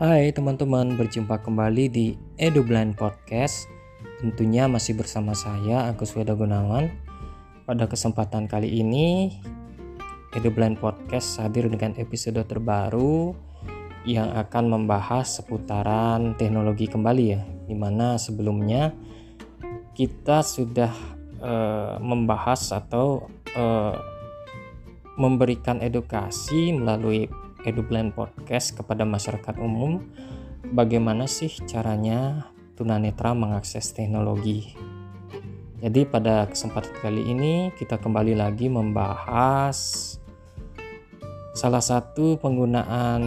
Hai teman-teman, berjumpa kembali di EduBlind Podcast. Tentunya masih bersama saya Agus Weda Gunawan. Pada kesempatan kali ini, EduBlind Podcast hadir dengan episode terbaru yang akan membahas seputaran teknologi kembali ya. Di mana sebelumnya kita sudah uh, membahas atau uh, memberikan edukasi melalui EduBlend Podcast kepada masyarakat umum bagaimana sih caranya tunanetra mengakses teknologi. Jadi pada kesempatan kali ini kita kembali lagi membahas salah satu penggunaan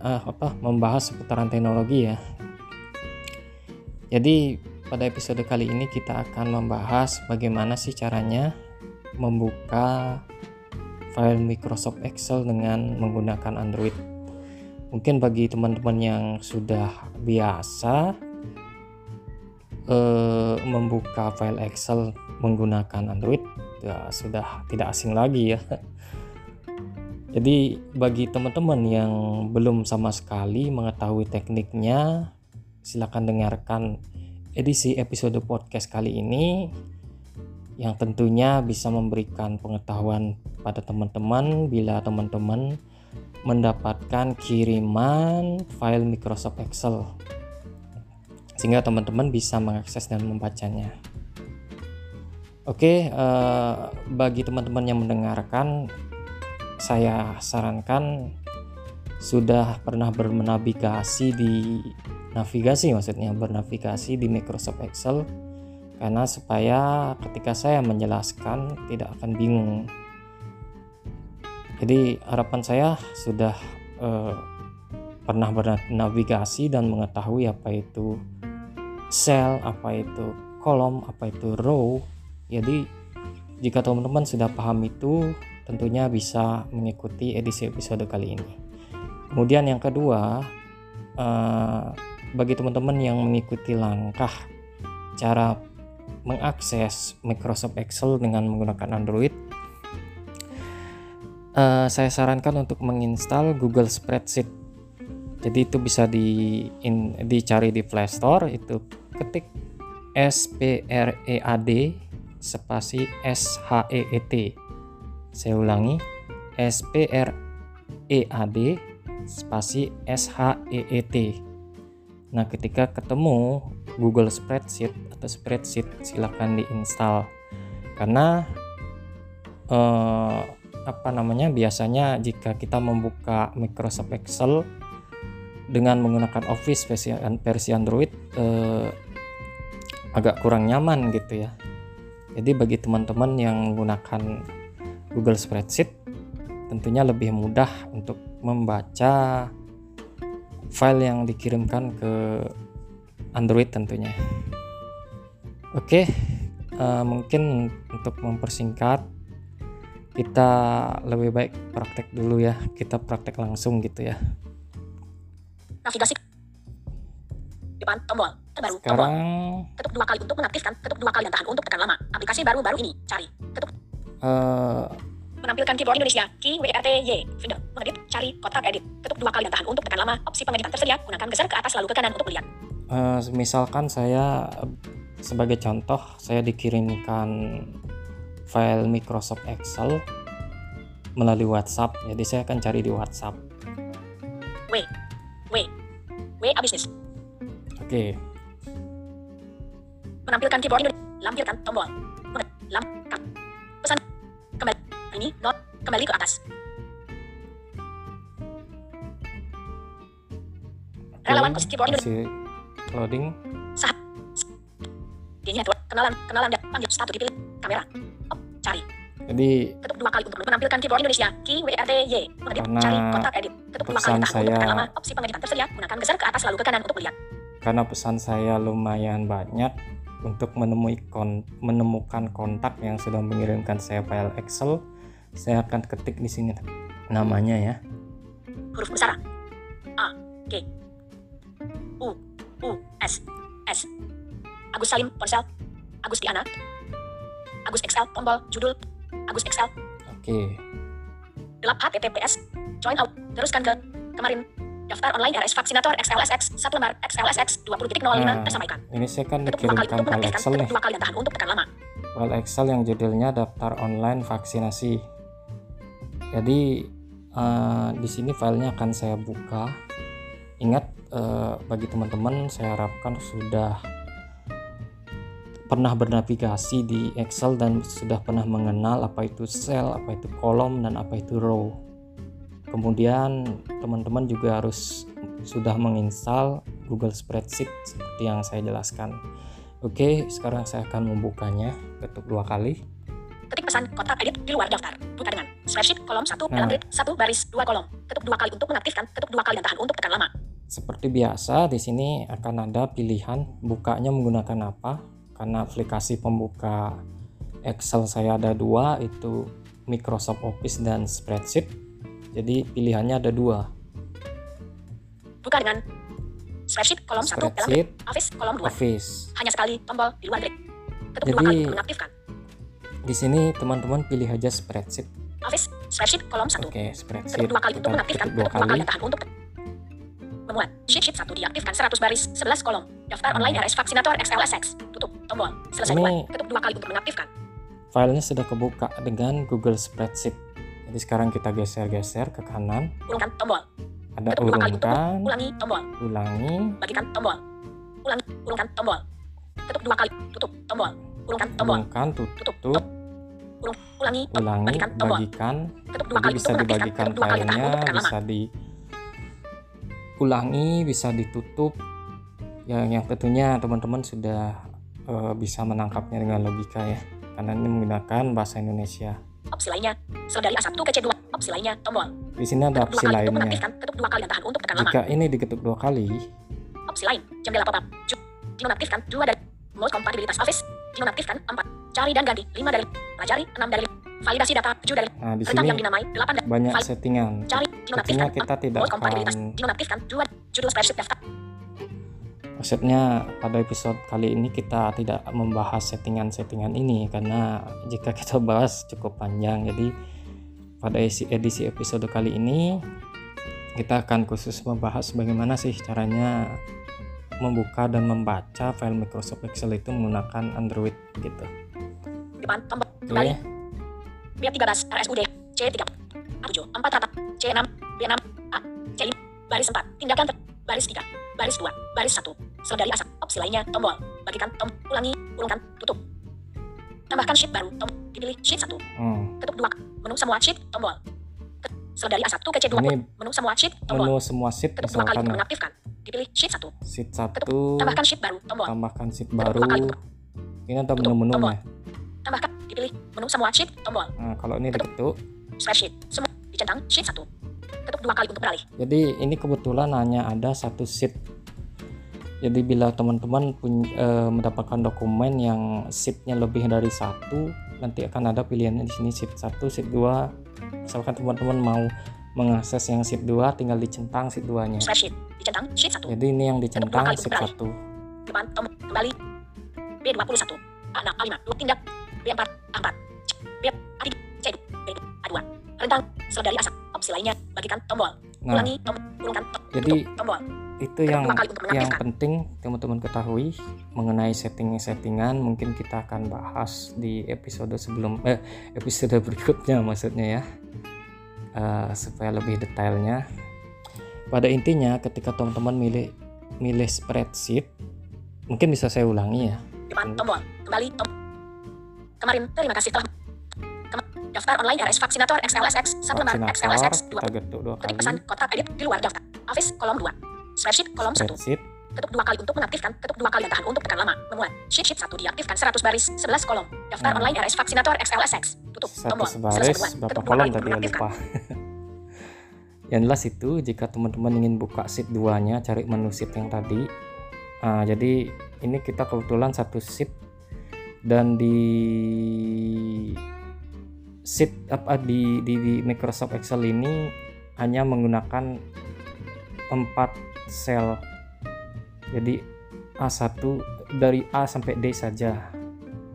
ah, apa membahas seputaran teknologi ya. Jadi pada episode kali ini kita akan membahas bagaimana sih caranya membuka file Microsoft Excel dengan menggunakan Android. Mungkin bagi teman-teman yang sudah biasa eh, membuka file Excel menggunakan Android, ya sudah tidak asing lagi ya. Jadi bagi teman-teman yang belum sama sekali mengetahui tekniknya, silakan dengarkan edisi episode podcast kali ini yang tentunya bisa memberikan pengetahuan pada teman-teman bila teman-teman mendapatkan kiriman file Microsoft Excel sehingga teman-teman bisa mengakses dan membacanya. Oke, eh, bagi teman-teman yang mendengarkan, saya sarankan sudah pernah bernavigasi di navigasi maksudnya bernavigasi di Microsoft Excel karena supaya ketika saya menjelaskan tidak akan bingung. Jadi harapan saya sudah eh, pernah bernavigasi dan mengetahui apa itu cell, apa itu kolom, apa itu row. Jadi jika teman-teman sudah paham itu, tentunya bisa mengikuti edisi episode kali ini. Kemudian yang kedua, eh, bagi teman-teman yang mengikuti langkah cara mengakses Microsoft Excel dengan menggunakan Android, uh, saya sarankan untuk menginstal Google Spreadsheet. Jadi itu bisa di in, dicari di Play Store, itu ketik S P R E A D spasi S H E E T. Saya ulangi, S P R E A D spasi S H E E T. Nah, ketika ketemu Google Spreadsheet atau Spreadsheet, silahkan diinstal. Karena eh, apa namanya? Biasanya jika kita membuka Microsoft Excel dengan menggunakan Office versi, versi Android eh, agak kurang nyaman gitu ya. Jadi bagi teman-teman yang menggunakan Google Spreadsheet tentunya lebih mudah untuk membaca file yang dikirimkan ke Android tentunya. Oke, uh, mungkin untuk mempersingkat kita lebih baik praktek dulu ya. Kita praktek langsung gitu ya. Navigasi depan tombol terbaru Sekarang tombol. ketuk dua kali untuk mengaktifkan ketuk dua kali dan tahan untuk tekan lama aplikasi baru-baru ini cari ketuk uh, Menampilkan keyboard Indonesia, key WRTY, Finder, mengedit, cari, kotak edit, ketuk dua kali dan tahan untuk tekan lama, opsi pengeditan tersedia, gunakan geser ke atas lalu ke kanan untuk melihat. Uh, misalkan saya sebagai contoh saya dikirimkan file Microsoft Excel melalui WhatsApp, jadi saya akan cari di WhatsApp. W, W, W Business. Oke. Okay. Menampilkan keyboard Indonesia, lampirkan tombol, lamp, pesan, ini not kembali ke atas. Okay, Relawan keyboard masih loading. Sah. Ini network kenalan kenalan dan panggil satu dipilih kamera. Oh, cari. Jadi ketuk dua kali untuk menampilkan keyboard Indonesia. Key WRTY. Mengedit, cari, kontak edit. Ketuk dua kali saya, untuk lama. Opsi pengeditan tersedia. Gunakan geser ke atas lalu ke kanan untuk melihat. Karena pesan saya lumayan banyak untuk menemui kon menemukan kontak yang sudah mengirimkan saya file Excel saya akan ketik di sini namanya ya. Huruf besar A, G, U, U, S, S. Agus Salim, ponsel. Agus Diana. Agus Excel, tombol, judul. Agus Excel. Oke. Okay. Gelap HTTPS. Join out. Teruskan ke kemarin. Daftar online RS Vaksinator XLSX 1 lembar XLSX 20.05 Nah, tersampaikan. ini saya kan dikirimkan file. Excel nih dua kali dan tahan untuk tekan lama. file Excel yang judulnya daftar online vaksinasi jadi eh, di sini filenya akan saya buka ingat eh, bagi teman-teman saya harapkan sudah pernah bernavigasi di Excel dan sudah pernah mengenal apa itu cell, apa itu kolom dan apa itu row. Kemudian teman-teman juga harus sudah menginstal Google Spreadsheet seperti yang saya jelaskan. Oke, sekarang saya akan membukanya. Ketuk dua kali. Ketik pesan kotak edit di luar daftar. Buka dengan spreadsheet kolom 1 dalam Nah. grid 1 baris 2 kolom. Ketuk dua kali untuk mengaktifkan. Ketuk dua kali dan tahan untuk tekan lama. Seperti biasa, di sini akan ada pilihan bukanya menggunakan apa. Karena aplikasi pembuka Excel saya ada dua, itu Microsoft Office dan Spreadsheet. Jadi pilihannya ada dua, Buka dengan spreadsheet kolom 1 dalam Office kolom 2. Office. Hanya sekali tombol di luar grid. Ketuk dua Jadi- kali untuk mengaktifkan. Di sini teman-teman pilih aja Spreadsheet. Office spreadsheet kolom 1. Oke, Ketuk Spreadsheet. dua kali untuk mengaktifkan. dua Ketuk kali kali. tahan untuk memuat. Sheet sheet 1 diaktifkan 100 baris 11 kolom. Daftar Nah. online RS Vaksinator XLSX. Tutup tombol. Selesai Ini-. Ketuk dua kali untuk mengaktifkan. Filenya sudah kebuka dengan Google Spreadsheet. Jadi sekarang kita geser-geser ke kanan. Urungkan tombol. Ada Ketuk dua kali untuk urungkan, ulangi tombol. ulangi, Bagikan tombol. Ulangi. Urungkan tombol. Ketuk dua kali. Tutup tombol. Urungkan tombol. urungkan, Tutup. tutup, Urung. Ulangi. ulangi, Bagikan tombol. bagikan. Ketuk dua kali bisa dibagikan Ketuk dua filenya, bisa di ulangi, bisa ditutup. Yang yang tentunya teman-teman sudah eh, bisa menangkapnya dengan logika ya. Karena ini menggunakan bahasa Indonesia. Opsi lainnya. Sel dari A1 ke C2. Opsi lainnya. Tombol. Di sini ada Ketuk dua opsi untuk lainnya. Ketuk dua kali dan tahan untuk tekan lama. Jika ini diketuk dua kali, Opsi lain. Jendela pop-up. Dinonaktifkan 2 dari Mode kompatibilitas Office. Dinonaktifkan 4. Cari dan ganti 5 dari Pelajari 6 dari Validasi data 7 dari nah di sini yang dinamai 8 dari banyak File. settingan. Cari dinonaktifkan kita tidak Mode kompatibilitas. akan Dinonaktifkan 2 Judul spreadsheet daftar. Maksudnya pada episode kali ini kita tidak membahas settingan-settingan ini karena jika kita bahas cukup panjang. Jadi pada isi- edisi episode kali ini kita akan khusus membahas bagaimana sih caranya membuka dan membaca file Microsoft Excel itu menggunakan Android gitu. Depan tombol Oke. kembali. B13 RSUD C3 A7 4 rata C6 B6 A C5 baris 4 tindakan ter- baris 3 baris 2 baris 1 sel dari asap opsi lainnya tombol bagikan tombol ulangi urungkan tutup tambahkan sheet baru tombol dipilih sheet 1 Hmm. ketuk 2 menu semua sheet tombol Ke- sel dari A1 ke C2 Ini menu semua sheet tombol. menu semua sheet ketuk dua kali untuk ya. mengaktifkan dipilih sheet 1 sheet ketuk 1 tambahkan sheet baru tombol. tambahkan sheet Ketuk baru. kali untuk ini ada Tutup menu-menunya tambahkan dipilih menu semua sheet tombol. Nah kalau ini diketuk. Spreadsheet semua dicentang sheet 1 ketuk dua kali untuk beralih. Jadi ini kebetulan hanya ada satu sheet. Jadi bila teman-teman eh, mendapatkan dokumen yang sheetnya lebih dari satu, nanti akan ada pilihannya di sini sheet 1, sheet 2. Misalkan teman-teman mau mengakses yang sheet 2, tinggal dicentang sheet 2-nya. spreadsheet dicentang sheet 1 Jadi ini yang dicentang beralih. 1. depan tombol kembali. B21 A6 A5 2 tindak B4 A4 B A3 C B A2 rentang sel dari asap. Opsi lainnya bagikan tombol. Nah, ulangi tombol urungkan to- jadi tombol itu yang yang penting teman-teman ketahui mengenai setting-settingan. Mungkin kita akan bahas di episode sebelum eh episode berikutnya maksudnya ya. Eh, supaya lebih detailnya. Pada intinya ketika teman-teman milih milih spreadsheet mungkin bisa saya ulangi ya. Depan tombol kembali tombol kemarin terima kasih telah daftar online RS Vaksinator XLSX 1 lembar vaksinator XLSX 2 kita getuk dua ketik pesan kotak edit di luar daftar. Office kolom 2 spreadsheet kolom 1 spreadsheet ketuk dua kali untuk mengaktifkan, ketuk dua kali dan tahan untuk tekan lama, memuat. Sheet sheet 1 diaktifkan 100 baris, 11 kolom. Daftar Nah. online RS Vaksinator XLSX. Tutup satu tombol. buat. berapa kolom tadi ya lupa yang jelas itu jika teman-teman ingin buka sheet 2 nya cari menu sheet yang tadi Ah, jadi ini kita kebetulan satu sheet dan di sheet apa di, di, di Microsoft Excel ini hanya menggunakan empat sel jadi A1 dari A sampai D saja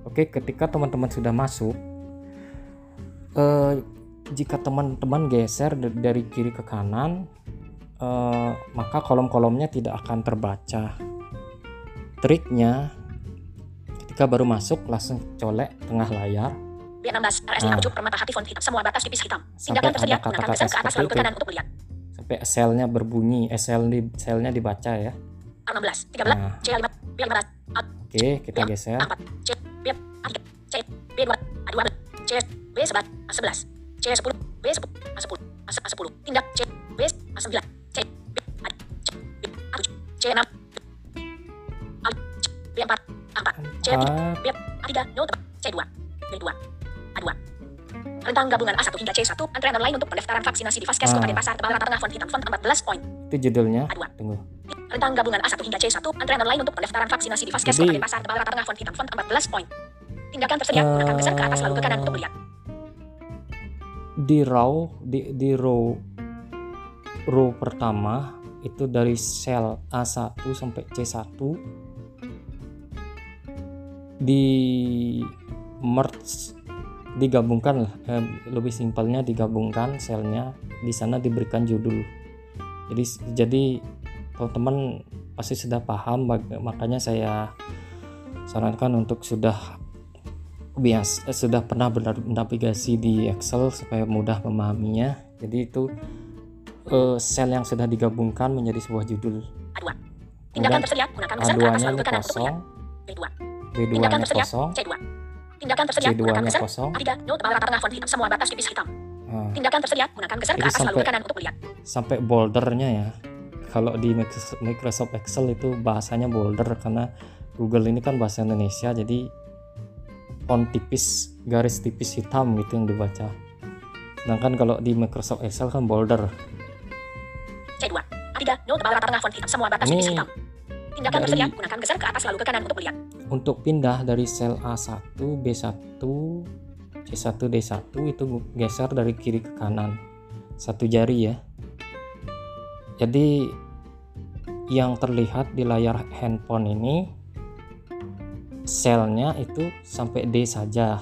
Oke ketika teman-teman sudah masuk eh, jika teman-teman geser dari kiri ke kanan eh, maka kolom-kolomnya tidak akan terbaca. Triknya ketika baru masuk langsung colek tengah layar B16 RSD Nah. Permata hati font hitam semua batas tipis hitam. Sampai Tindakan tersedia gunakan kata-kata geser ke atas lalu ke itu. kanan untuk melihat. Sampai selnya berbunyi, eh, sel di selnya dibaca ya. A16 13 Nah, C5 B15 oke kita geser. A4 C B A3 C B2 A2 C B11 A11 C10 B10 A10 A10 tindak C B A9 C B A C B A7 C6 A B4 A4 C B A3 no tebak C2 B2 A2 Rentang gabungan A1 hingga C1 antrean online untuk pendaftaran vaksinasi di Vaskes Ah. Kota Denpasar tebal rata tengah font hitam font 14 poin itu judulnya. A2 Tunggu. Rentang gabungan A1 hingga C1 antrean online untuk pendaftaran vaksinasi di Vaskes Kota Denpasar tebal rata tengah font hitam font 14 poin Tindakan tersedia gunakan geser ke atas lalu ke kanan untuk melihat Di row di di row row pertama itu dari sel A1 sampai C1 di merge digabungkan lah. Eh, lebih simpelnya digabungkan selnya di sana diberikan judul. Jadi jadi teman-teman pasti sudah paham makanya saya sarankan untuk sudah bias eh, sudah pernah bernavigasi di Excel supaya mudah memahaminya. Jadi itu eh, sel yang sudah digabungkan menjadi sebuah judul. A2 Tindakan tersedia gunakan geser ke atas A2 nya lalu ini ke kanan untuk kosong. melihat B2 B2 Tindakan nya tersedia kosong. C2 Tindakan tersedia C2 gunakan geser kosong. A3 no tebal rata tengah font hitam semua batas tipis hitam. Nah, Tindakan tersedia gunakan geser ke atas lalu sampai- ke kanan untuk melihat. sampai bouldernya ya. Kalau di Microsoft Excel itu bahasanya boulder karena Google ini kan bahasa Indonesia jadi font tipis garis tipis hitam gitu yang dibaca. Sedangkan kalau di Microsoft Excel kan boulder C2 A3 no tebal rata tengah font hitam. Semua batas Ini tipis hitam Tindakan dari- tersedia gunakan geser ke atas lalu ke kanan untuk melihat. Untuk pindah dari sel A1 B1 C1 D1 itu geser dari kiri ke kanan. Satu jari ya. Jadi yang terlihat di layar handphone ini selnya itu sampai D saja.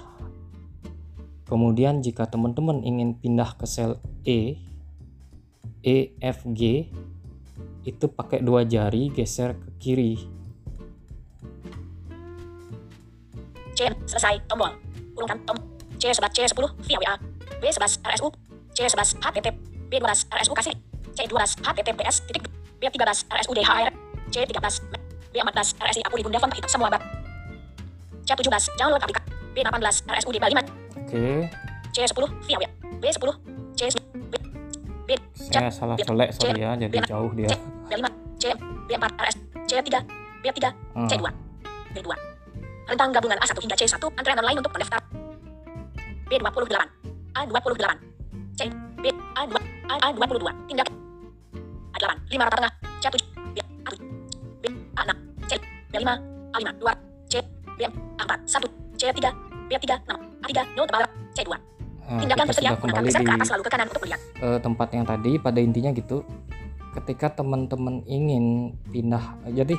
Kemudian jika teman-teman ingin pindah ke sel E E F G itu pakai dua jari geser ke kiri. C selesai tombol. Urungkan tom. C11 C10 via WA B11 RSU C11 HTTP B12 RSU kasih. C12 HTTPS titik. B13 RSU DHR C13 B14 RSI Apuri Bunda Font semua bat C17 download aplikasi. B18 RSU D5 oke. C10 via WA B10 C B B saya salah colek sorry ya jadi jauh dia. B5 C B4 RS C3 B3 Hmm. C2 B2 Rentang gabungan A1 hingga C1 antrean online untuk pendaftar. B28 A28 C B A2 A, A22 tindak A8 5 rata tengah C7 B A7 B A6 C B5 A5 2 C B4 1 C3 B3 6 A3 no tebal C2 Nah, tindakan kita sudah gunakan kembali di lalu ke kanan untuk melihat eh, tempat yang tadi pada intinya gitu ketika teman-teman ingin pindah jadi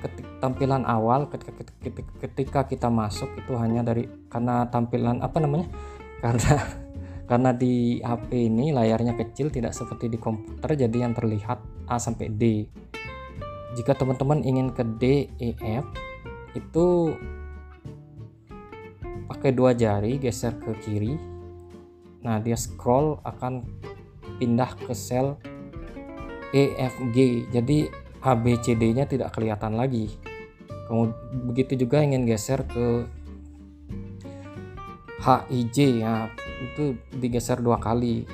ketik, tampilan awal ketika, ketika, ketika kita masuk itu hanya dari karena tampilan apa namanya? Karena karena di HP ini layarnya kecil tidak seperti di komputer jadi yang terlihat A sampai D. Jika teman-teman ingin ke D E F itu pakai dua jari geser ke kiri nah dia scroll akan pindah ke sel E F G. Jadi A B C D nya tidak kelihatan lagi. Kemudian begitu juga ingin geser ke H I J. Ya itu digeser dua kali.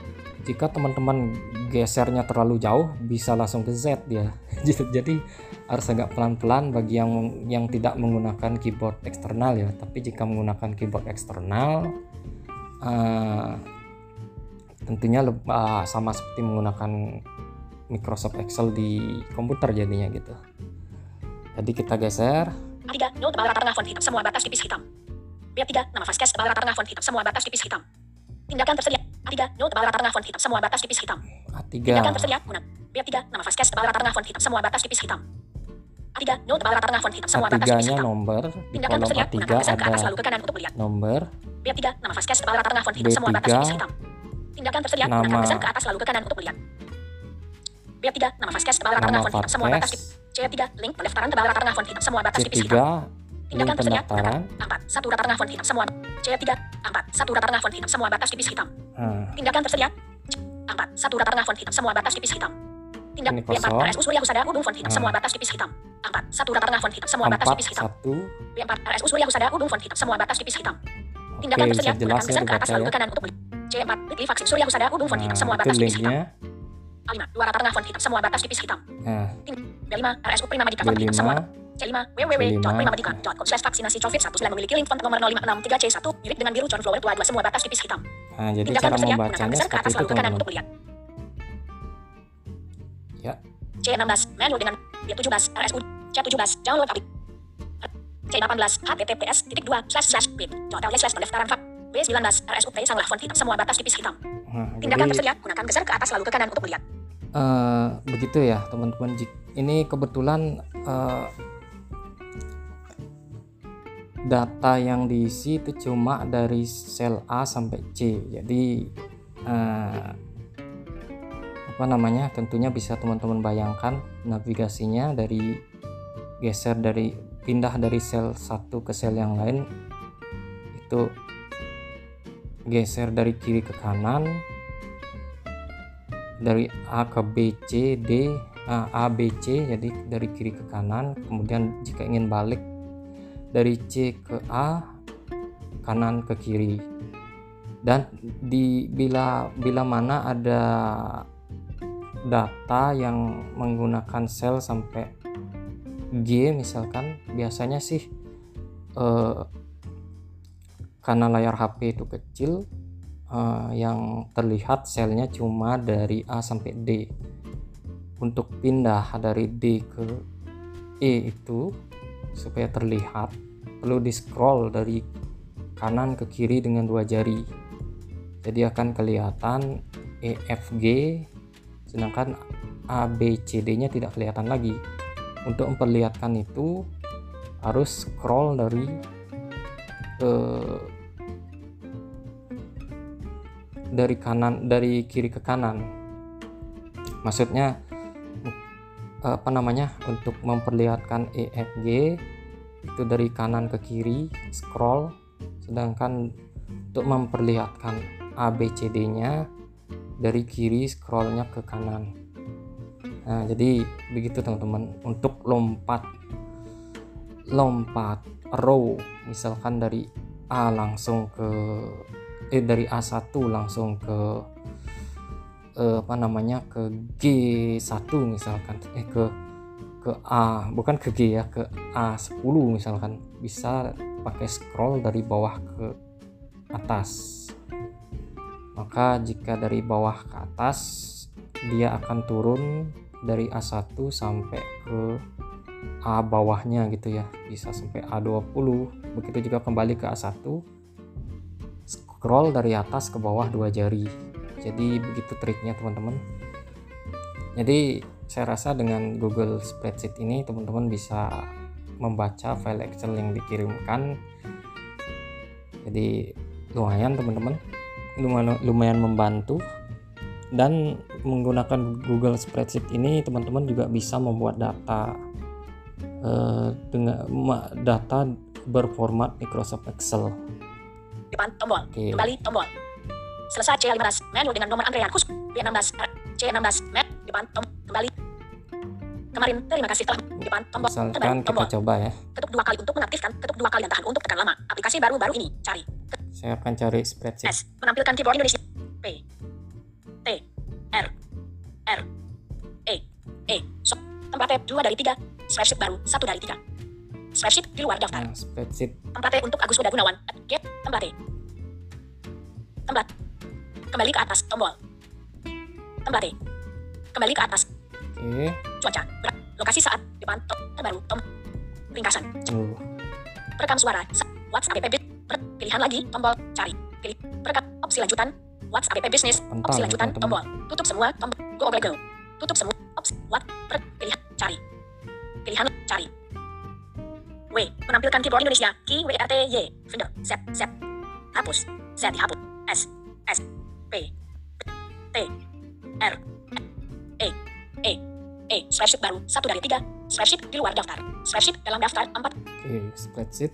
Jika teman-teman gesernya terlalu jauh bisa langsung ke Z dia. Jadi harus agak pelan-pelan bagi yang yang tidak menggunakan keyboard eksternal ya. Tapi jika menggunakan keyboard eksternal eh, tentunya ah, sama seperti menggunakan Microsoft Excel di komputer jadinya gitu jadi kita geser A3, no tebal rata tengah font hitam, semua batas tipis hitam. B3, nama tebal rata tengah font hitam, semua batas tipis hitam. Tindakan tersedia. A3, no tebal rata tengah font hitam, semua batas tipis hitam. A3 Tindakan tersedia, guna. B3, nama tebal rata tengah font hitam, semua batas tipis hitam. A3, no tebal rata tengah font hitam, semua batas tipis A3 nya hitam. nomor di kolom tersedia, A3 gunakan geser ke atas ada nomor B3, nama tebal rata tengah font hitam, semua batas B3, tipis hitam. Tindakan tersedia, gunakan nama- geser ke atas lalu ke kanan untuk melihat. B3, nama Vaskes tebal rata tengah font hitam semua batas tipis. C3, link pendaftaran tebal rata tengah font hitam semua batas tipis C3 hitam. Tindakan tersedia, gunakan 4, 1 rata tengah font hitam semua. C3, 4, 1 rata tengah font hitam semua batas tipis hitam. nah, Tindakan tersedia. 4, 1 rata tengah font hitam semua batas tipis hitam. Tindak Ini B4, kosong. RSU Surya Husada Ubung font hitam Hmm. semua batas tipis hitam. 4, 1 rata tengah font hitam semua batas 4 tipis hitam. 1 B4, RSU Surya Husada Ubung font hitam semua batas tipis hitam. Tindakan tersedia, gunakan geser ke atas lalu ya ke kanan untuk beli. C4, Bitly vaksin Surya Husada Ubung font hitam semua batas tipis hitam. linknya A5, 2 rata tengah font hitam semua batas tipis hitam. nah B5, RSU Prima Medika font hitam semua. B5 C5, www.primamedika.com slash vaksinasi COVID-19 memiliki link font nomor 0563C1 mirip dengan biru John Flower tua 2 semua batas tipis hitam. nah jadi Tindakan cara membacanya seperti itu teman-teman untuk melihat. Ya. C16, manual dengan B17, RSU, C17, download aplik. C18, HTTPS, titik 2, slash slash bit, total slash pendaftaran fak. B19, RSU Play sanglah font hitam semua batas tipis hitam. nah, Tindakan jadi tersedia, gunakan geser ke atas lalu ke kanan untuk melihat. eh, begitu ya teman-teman ini kebetulan eh, data yang diisi itu cuma dari sel A sampai C jadi eh, apa namanya tentunya bisa teman-teman bayangkan navigasinya dari geser dari pindah dari sel satu ke sel yang lain itu geser dari kiri ke kanan dari A ke B C D A, B C jadi dari kiri ke kanan. Kemudian jika ingin balik dari C ke A kanan ke kiri. Dan di bila bila mana ada data yang menggunakan sel sampai G misalkan biasanya sih eh, karena layar HP itu kecil eh, yang terlihat selnya cuma dari A sampai D. Untuk pindah dari D ke E itu supaya terlihat perlu di scroll dari kanan ke kiri dengan dua jari. Jadi akan kelihatan E F G sedangkan A B C D nya tidak kelihatan lagi. Untuk memperlihatkan itu harus scroll dari eh, dari kanan dari kiri ke kanan. Maksudnya apa namanya untuk memperlihatkan EFG itu dari kanan ke kiri scroll. Sedangkan untuk memperlihatkan ABCD nya dari kiri scrollnya ke kanan. Nah jadi begitu teman-teman. Untuk lompat lompat row misalkan dari A langsung ke eh dari A1 langsung ke eh, apa namanya ke G1 misalkan. Eh ke ke A bukan ke G ya ke A10 misalkan. Bisa pakai scroll dari bawah ke atas. Maka jika dari bawah ke atas dia akan turun dari A1 sampai ke A bawahnya gitu ya. Bisa sampai A20 begitu juga kembali ke A1 scroll dari atas ke bawah dua jari. Jadi begitu triknya teman-teman. Jadi saya rasa dengan Google Spreadsheet ini teman-teman bisa membaca file Excel yang dikirimkan. Jadi lumayan teman-teman. Lumayan, membantu. Dan menggunakan Google Spreadsheet ini teman-teman juga bisa membuat data eh, dengan data berformat Microsoft Excel Depan tombol. Oke. Kembali tombol. Selesai C15. Menu dengan nomor antrean khusus. B16. R- C16. Met. Depan tombol. Kembali. Kemarin. Terima kasih telah. Depan tombol. misalkan Kembali kita tombol. coba ya Ketuk dua kali untuk mengaktifkan. Ketuk dua kali dan tahan untuk tekan lama. Aplikasi baru-baru ini. Cari. saya akan cari spreadsheet S. Menampilkan keyboard Indonesia. P. T. R. R. E. E. So. Tempat tab 2 dari 3. Spreadsheet baru 1 dari 3. Spreadsheet di luar daftar. nah, spreadsheet untuk Agus Huda Gunawan. Get. Tempat T. Tempat. Kembali ke atas. Tombol. Tempat T. Kembali ke atas. oke Cuaca. Berat. Lokasi saat. Depan. Tom. Terbaru. Tom. Ringkasan. tuh Perekam suara. Sa- WhatsApp app. Pilihan lagi. Tombol. Cari. Pilih. Perekam. Opsi lanjutan. WhatsApp app. Mantap, Opsi lanjutan. teman-teman. Tombol. Tutup semua. Tombol. Go over go. Tutup semua. Opsi. What. Per- Pilihan. Cari. Pilihan. Cari. W. Menampilkan keyboard Indonesia. Key W R T Y. Finder. Z. Z. Hapus. Z dihapus. S. S. P. T. R. E. E. E. Spreadsheet baru. Satu dari tiga. Spreadsheet di luar daftar. Spreadsheet dalam daftar. Empat. Oke, spreadsheet.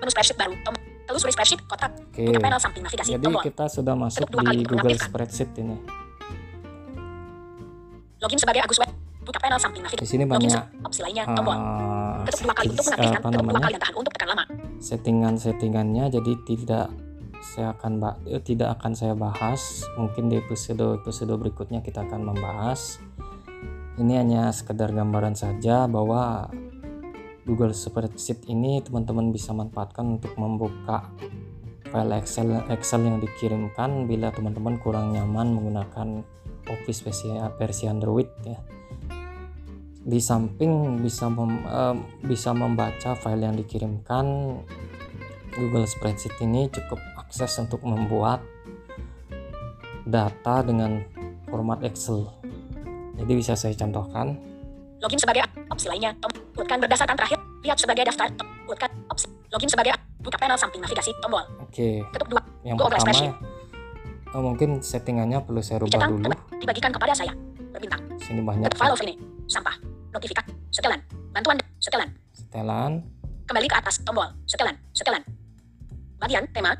Menu spreadsheet baru. Tom. Telusuri spreadsheet. Kotak. Oke. Buka panel samping navigasi. Jadi Tombol. kita sudah masuk di Google. Spreadsheet ini. Login sebagai Agus Web. Buka panel samping navigasi. Di sini banyak opsi lainnya. Tombol. eh, Ketuk dua kali untuk mengaktifkan. Ketuk dua kali dan tahan untuk tekan lama. settingan-settingannya jadi tidak saya akan eh, tidak akan saya bahas mungkin di episode episode berikutnya kita akan membahas ini hanya sekedar gambaran saja bahwa Google Spreadsheet ini teman-teman bisa manfaatkan untuk membuka file Excel Excel yang dikirimkan bila teman-teman kurang nyaman menggunakan Office versi, versi Android ya di samping bisa mem- eh, bisa membaca file yang dikirimkan Google Spreadsheet ini cukup akses untuk membuat data dengan format Excel jadi bisa saya contohkan Login sebagai opsi lainnya. Tom. Utkan berdasarkan terakhir. Lihat sebagai daftar. Tom. Utkan opsi. Login sebagai buka panel samping navigasi. Tombol. oke Ketuk dua. yang Google pertama eh, mungkin settingannya perlu saya rubah dulu. Dibagikan kepada saya. Berbintang. sini banyak Ketuk file ini. Sampah. Notifikasi. Setelan. Bantuan. Setelan. setelan Kembali ke atas. Tombol. Setelan. Setelan. Bagian tema.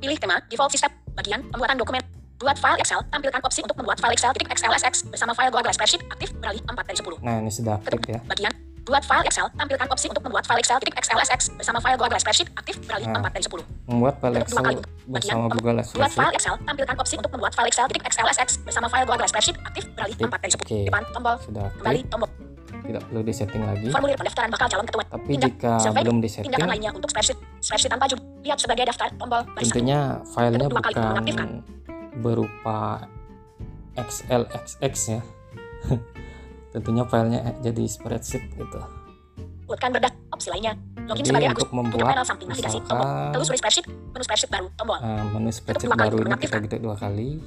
Pilih tema. Default system. Bagian pembuatan dokumen. Buat file Excel. Tampilkan opsi untuk membuat file Excel. Titik XLSX bersama file Google Spreadsheet aktif beralih 4 dari 10. nah ini sudah aktif ya bagian buat file Excel. Tampilkan opsi untuk membuat file Excel. Titik XLSX bersama file Google Spreadsheet aktif beralih Nah. 4 dari 10. membuat file dua Excel kali. bersama Bagian Google Buat Spreadsheet file Excel, tampilkan opsi untuk membuat file Excel titik XLSX bersama file Google Spreadsheet aktif beralih Aktif. 4 dari 10. Oke. Depan tombol sudah kembali tombol tidak perlu disetting lagi formulir pendaftaran bakal calon ketua. tapi Tindak- jika survei, belum Tindakan disetting lainnya untuk spreadsheet, spreadsheet tanpa judul. Lihat sebagai daftar tombol tentunya filenya bukan berupa XLXX ya tentunya filenya jadi spreadsheet gitu Buatkan berdas opsi lainnya. Login Jadi sebagai untuk membuat panel samping navigasi tombol. Telusuri spreadsheet, menu spreadsheet baru tombol. uh, menu spreadsheet baru ini kita ketik dua kali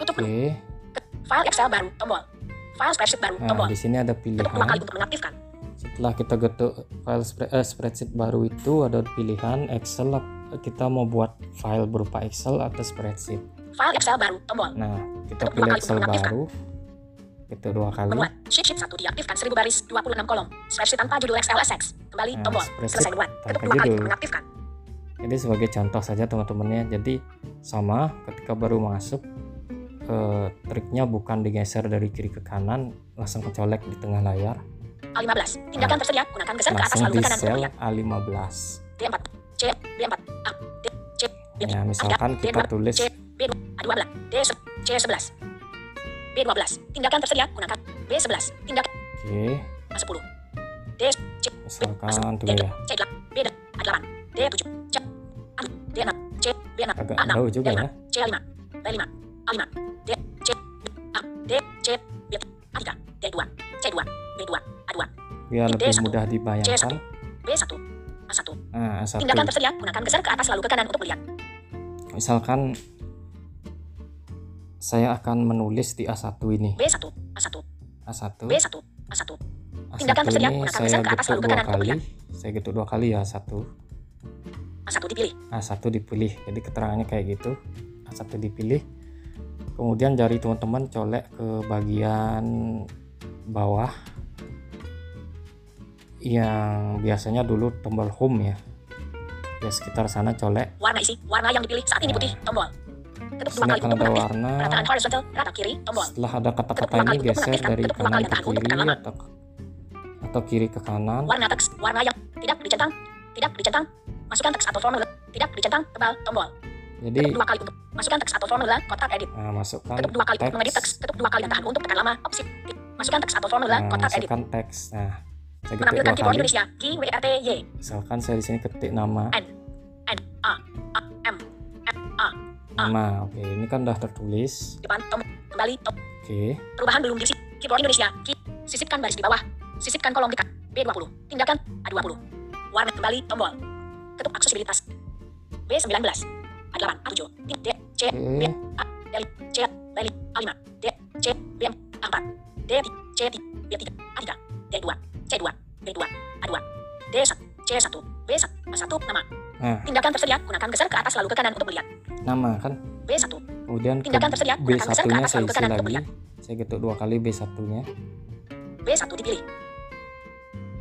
Tutup oke menu. File Excel baru tombol. File spreadsheet baru nah tombol. di sini ada Ketuk dua kali pilihan untuk mengaktifkan. setelah kita getuk file spre- eh, spreadsheet baru itu ada pilihan Excel kita mau buat file berupa Excel atau spreadsheet File Excel baru tombol. nah kita Ketuk pilih Excel baru itu dua kali Menuat. Sheet sheet 1 diaktifkan 1000 baris 26 kolom. Spreadsheet tanpa judul XLSX. Kembali Nah, tombol. Selesai tanpa Ketuk dua kali untuk mengaktifkan. Jadi sebagai contoh saja teman-temannya. Jadi sama ketika baru masuk eh, triknya bukan digeser dari kiri ke kanan, langsung kecolek di tengah layar, A15. Tindakan tersedia. Gunakan geser ke atas lalu ke kanan untuk sel melihat. A15. D4. C. D4. A. D. C. B. Ya, misalkan D2, kita tulis C. B2. A12. D. C11. B12. Tindakan tersedia. Gunakan B11. Tindakan oke, A10. D. C. misalkan D8. ya. C8. B8. A8. D7. C. A. D6. C. B6. Agak A6. jauh juga D5. ya. C5. B5. A5. D. C. A. D. C. B. A3. D2. C2. B2. A2. Biar D1, lebih mudah dibayangkan. B1. A1. Nah, A1. Tindakan tersedia. Gunakan geser ke atas lalu ke kanan untuk melihat. Misalkan saya akan menulis di A1 ini. B1. A1. A1. B1. A1. A1 Tindakan tersedia, gunakan geser ke atas lalu ke kanan untuk kali. melihat. Saya getuk dua kali ya A1. A1 dipilih. A1 dipilih. Jadi keterangannya kayak gitu. A1 dipilih. Kemudian jari teman-teman colek ke bagian bawah yang biasanya dulu tombol home ya. Ya sekitar sana colek. Warna isi. Warna yang dipilih saat ini Nah. putih. Tombol. Ketuk dua kali ada warna. Perataan horizontal. Rata kiri. Tombol. Setelah ada kata-kata ini mengaktifkan. dari kanan ke kiri atau atau kiri ke kanan. Warna teks. Warna yang tidak dicentang. Tidak dicentang. Masukkan teks atau formula. Tidak dicentang. Tebal. Tombol. Jadi dua kali untuk masukkan teks atau formula. Kotak edit. nah, masukkan Ketuk dua kali untuk mengedit teks. teks. Ketuk dua kali dan tahan untuk tekan lama. Opsi. Masukkan teks atau formula. Nah, Kotak edit. masukkan teks. Nah, saya ketik Menampilkan keyboard. Indonesia. Q W R T Y. Misalkan saya di sini ketik nama. N A A M M A. Nama. Oke, ini kan udah tertulis. Depan. Tombol. Kembali. Tombol. Oke. Perubahan belum diisi. Keyboard Indonesia. Key. Sisipkan baris di bawah. Sisipkan kolom dekat. B20. Tindakan. A20. Warna kembali. Tombol. Ketuk aksesibilitas. B19. A8. A7. D. C. B. A. D. C. B. A5. D. C. B. A4. D. C. B3. A3. D2. C2. B2. A2. D1. C1. B1. A1. Nama. Nah, Tindakan tersedia, gunakan geser ke atas lalu ke kanan untuk melihat. nama kan. B1. Kemudian ke Tindakan tersedia, gunakan geser ke B1-nya atas lalu ke kanan untuk melihat. Saya ketuk dua kali B1-nya. B1 dipilih.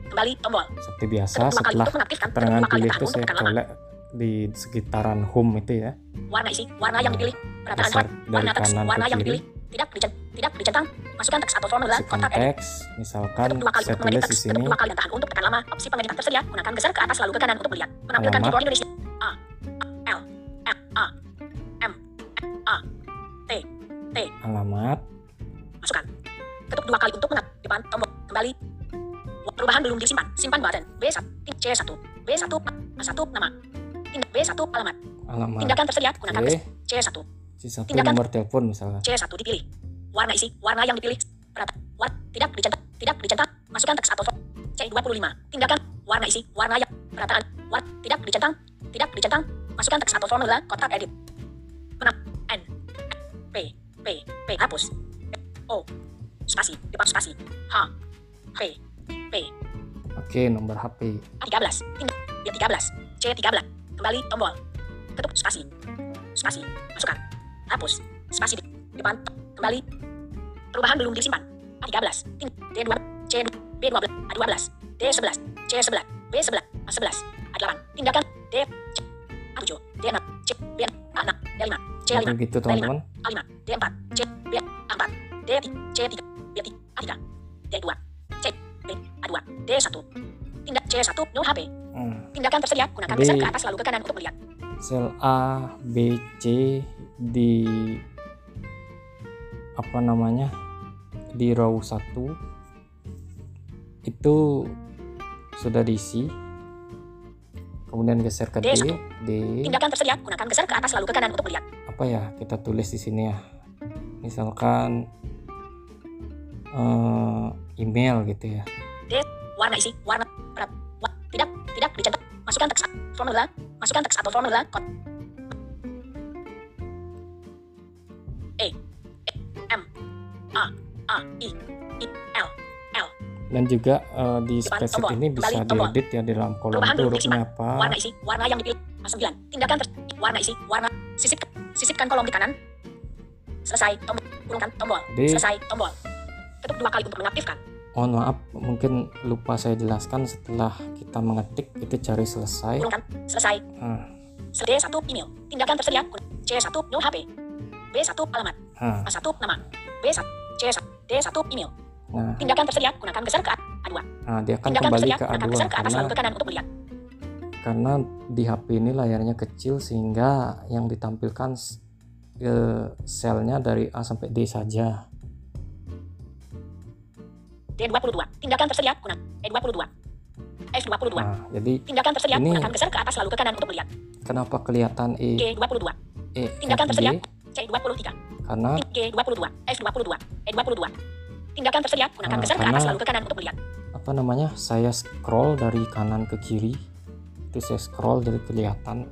Kembali tombol. Seperti biasa setelah kali pilih itu saya kolek di sekitaran home itu ya. Warna isi, warna yang dipilih. Perataan font, warna teks, warna yang dipilih. Tidak dicent, tidak dicentang. Masukkan teks atau formula Masukkan kotak edit. teks, misalkan Ketuk dua kali saya untuk tulis di teks. sini Ketuk dua kali dan tahan untuk tekan lama. Opsi pengeditan tersedia. Gunakan geser ke atas lalu ke kanan untuk melihat. Menampilkan keyboard Indonesia. A, L, F, A, M, A, T, T. alamat. Masukkan. Ketuk dua kali untuk mengat. Depan tombol. Kembali. Perubahan belum disimpan. Simpan button. B1. C1. B1. A1 nama. Tindak B1 alamat. Alamat. Tindakan tersedia. Gunakan Oke. C1. C1 Tindakan- nomor telepon misalnya. C1 dipilih. Warna isi. Warna yang dipilih. Perata. War. Tidak dicentang. Tidak dicentang. Masukkan teks atau form. C25. Tindakan. Warna isi. Warna yang. Perataan. War. Tidak dicentang. Tidak dicentang. Masukkan teks atau formula. Kotak edit. Menang. N. P. P. P. Hapus. O. Spasi. Depan spasi. H. P. P. Oke, nomor HP. A13. Tindak. B13. C13. Kembali tombol. Ketuk spasi. Spasi. Masukkan. Hapus. Spasi. di- Depan. Kembali. Perubahan belum disimpan. A13. Tin. D2. C2. B12. A12. D11. C11. B11. A11. A8. Tindakan. D. C. A7. D6. C. B. A6. D5. C5. Begitu teman-teman. A5, D4, C, B, A4, D3, C3, B3, A3, D2, C, B, A2, D1. Tindak C1, no HP. Hmm. Tindakan tersedia, gunakan B. geser ke atas lalu ke kanan untuk melihat. Sel A, B, C di apa namanya? Di row 1 itu sudah diisi. Kemudian geser ke D, D1. D. Tindakan tersedia, gunakan geser ke atas lalu ke kanan untuk melihat. apa ya kita tulis di sini ya misalkan eh, email gitu ya Warna isi, warna, Masukkan teks, formula, masukkan teks atau formula, kod. E, E, M, A, A, I, I, L, L. dan juga eh, di spreadsheet tombol, ini bisa diedit ya di dalam kolom itu hurufnya apa warna isi, warna yang dipilih, A9. Tindakan ter warna isi, warna sisip, sisipkan kolom di kanan. Selesai, tombol, kurungkan tombol. Selesai, tombol. Ketuk dua kali untuk mengaktifkan. Mohon maaf mungkin lupa saya jelaskan setelah kita mengetik itu cari selesai Kurungkan, selesai. Nah, D1 email. Tindakan tersedia. Guna- C1 no HP. B1 alamat. nah, A1 nama. B1 C1 D1 email. nah, Tindakan tersedia. Gunakan geser ke A2. nah, dia akan Tindakan kembali tersedia. ke Gunakan A2 geser ke atas karena lalu ke kanan untuk melihat. karena di HP ini layarnya kecil sehingga yang ditampilkan eh, selnya dari A sampai D saja D22. Tindakan tersedia. Gunakan E22. F22. nah jadi Tindakan tersedia. Ini- Gunakan geser ke atas lalu ke kanan untuk melihat. kenapa kelihatan E, G22. E, Tindakan F, tersedia. G C23. karena G22, F22, E22. Tindakan tersedia, gunakan Nah, geser ke atas lalu ke kanan untuk melihat. apa namanya saya scroll dari kanan ke kiri itu saya scroll jadi kelihatan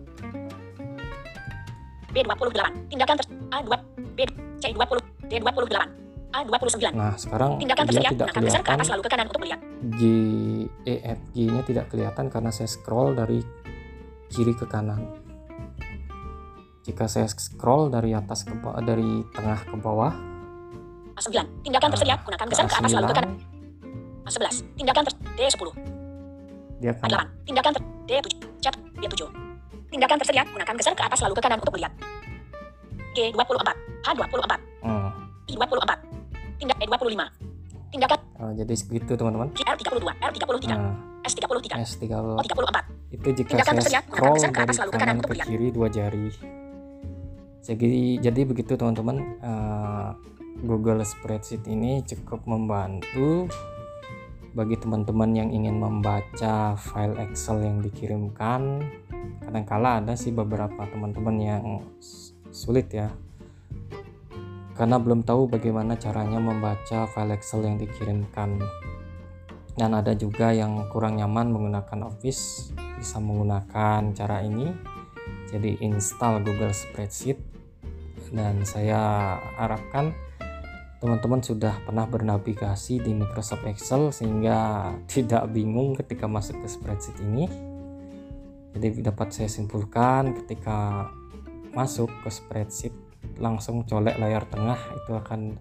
B28, tindakan ter A2, B, C20, D28, A29. nah sekarang Tindakan dia tersedia, tidak gunakan geser ke kelihatan atas lalu ke kanan untuk melihat. G E F G nya tidak kelihatan karena saya scroll dari kiri ke kanan. Jika saya scroll dari atas ke bawah dari tengah ke bawah. A9, tindakan Nah, tersedia, gunakan geser ke atas lalu ke kanan. A9 A11, tindakan ter D10, dia akan A8, tindakan ter D7, cat D7. Tindakan tersedia, gunakan geser ke atas lalu ke kanan untuk melihat. G24, H24, hmm, I24, tindak E25. Tindakan eh, jadi segitu teman-teman? R32, R33, nah, S33, S3 O34. itu jika Tindakan saya tersedia, scroll ke dari atas kanan ke kiri dua jari. Jadi jadi begitu teman-teman Eh, Google Spreadsheet ini cukup membantu bagi teman-teman yang ingin membaca file Excel yang dikirimkan. Kadangkala ada sih beberapa teman-teman yang sulit ya karena belum tahu bagaimana caranya membaca file Excel yang dikirimkan. Dan ada juga yang kurang nyaman menggunakan Office bisa menggunakan cara ini. Jadi install Google Spreadsheet. Dan saya harapkan teman-teman sudah pernah bernavigasi di Microsoft Excel sehingga tidak bingung ketika masuk ke spreadsheet ini. Jadi dapat saya simpulkan ketika masuk ke spreadsheet langsung colek layar tengah itu akan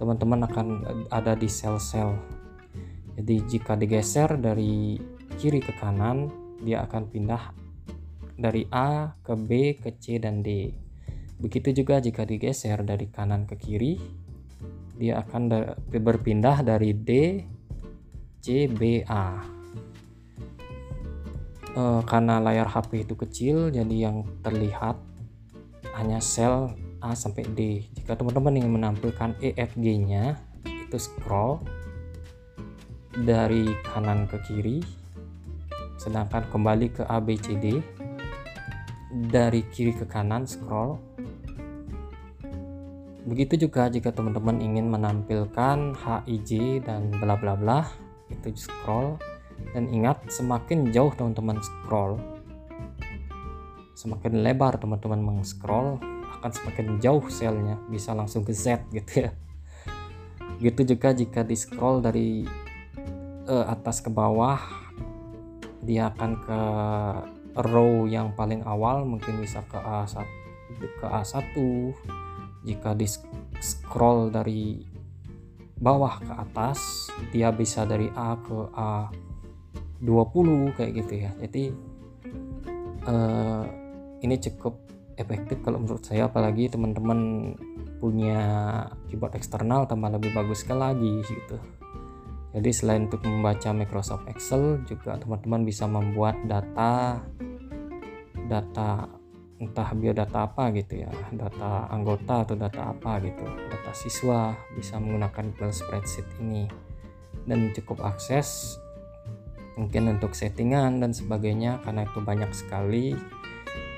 teman-teman akan ada di sel-sel. Jadi jika digeser dari kiri ke kanan dia akan pindah dari A ke B ke C dan D. Begitu juga jika digeser dari kanan ke kiri dia akan berpindah dari D C B A. E, karena layar HP itu kecil jadi yang terlihat hanya sel A sampai D. Jika teman-teman ingin menampilkan EFG-nya, itu scroll dari kanan ke kiri, sedangkan kembali ke A, B, C, D. Dari kiri ke kanan scroll. Begitu juga jika teman-teman ingin menampilkan HIJ dan bla bla bla, itu scroll. Dan ingat, semakin jauh teman-teman scroll, semakin lebar teman-teman meng-scroll, akan semakin jauh selnya bisa langsung ke Z gitu ya. Gitu juga jika di scroll dari uh, atas ke bawah dia akan ke row yang paling awal mungkin bisa ke A1 ke A1 jika di scroll dari bawah ke atas dia bisa dari A ke A20 kayak gitu ya. Jadi uh, ini cukup efektif kalau menurut saya apalagi teman-teman punya keyboard eksternal tambah lebih bagus sekali lagi gitu. Jadi selain untuk membaca Microsoft Excel juga teman-teman bisa membuat data data entah biodata apa gitu ya data anggota atau data apa gitu data siswa bisa menggunakan Google Spreadsheet ini. Dan cukup akses mungkin untuk settingan dan sebagainya karena itu banyak sekali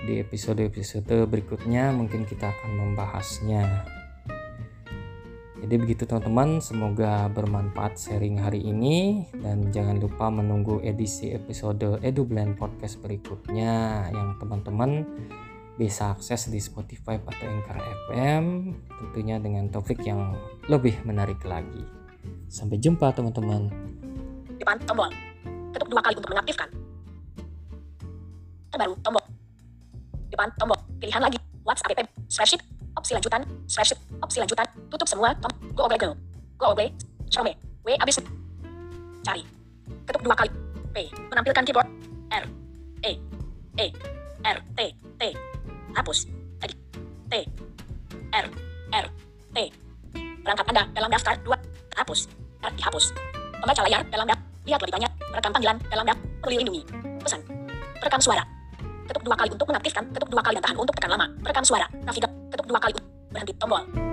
di episode-episode berikutnya mungkin kita akan membahasnya. Jadi begitu teman-teman, semoga bermanfaat sharing hari ini dan jangan lupa menunggu edisi episode EduBlend Podcast berikutnya yang teman-teman bisa akses di Spotify atau Anchor FM tentunya dengan topik yang lebih menarik lagi. Sampai jumpa teman-teman. Depan tombol. Ketuk dua kali untuk mengaktifkan. Terbaru tombol depan tombol. Pilihan lagi. WhatsApp app spreadsheet opsi lanjutan. Spreadsheet opsi lanjutan. Tutup semua. Tom. Go away go go away. W abis. Cari. Ketuk dua kali. P. Menampilkan keyboard. R. E. E. R. T. T. Hapus. Tadi T. R. R. T. Perangkat Anda. Dalam daftar dua. Hapus. R dihapus membaca layar. Dalam daftar lihat lebih banyak merekam panggilan. Dalam daftar perlu lindungi. Pesan. Rekam suara Ketuk dua kali untuk mengaktifkan, ketuk dua kali dan tahan untuk tekan lama. Rekam suara, navigasi, ketuk dua kali berhenti tombol.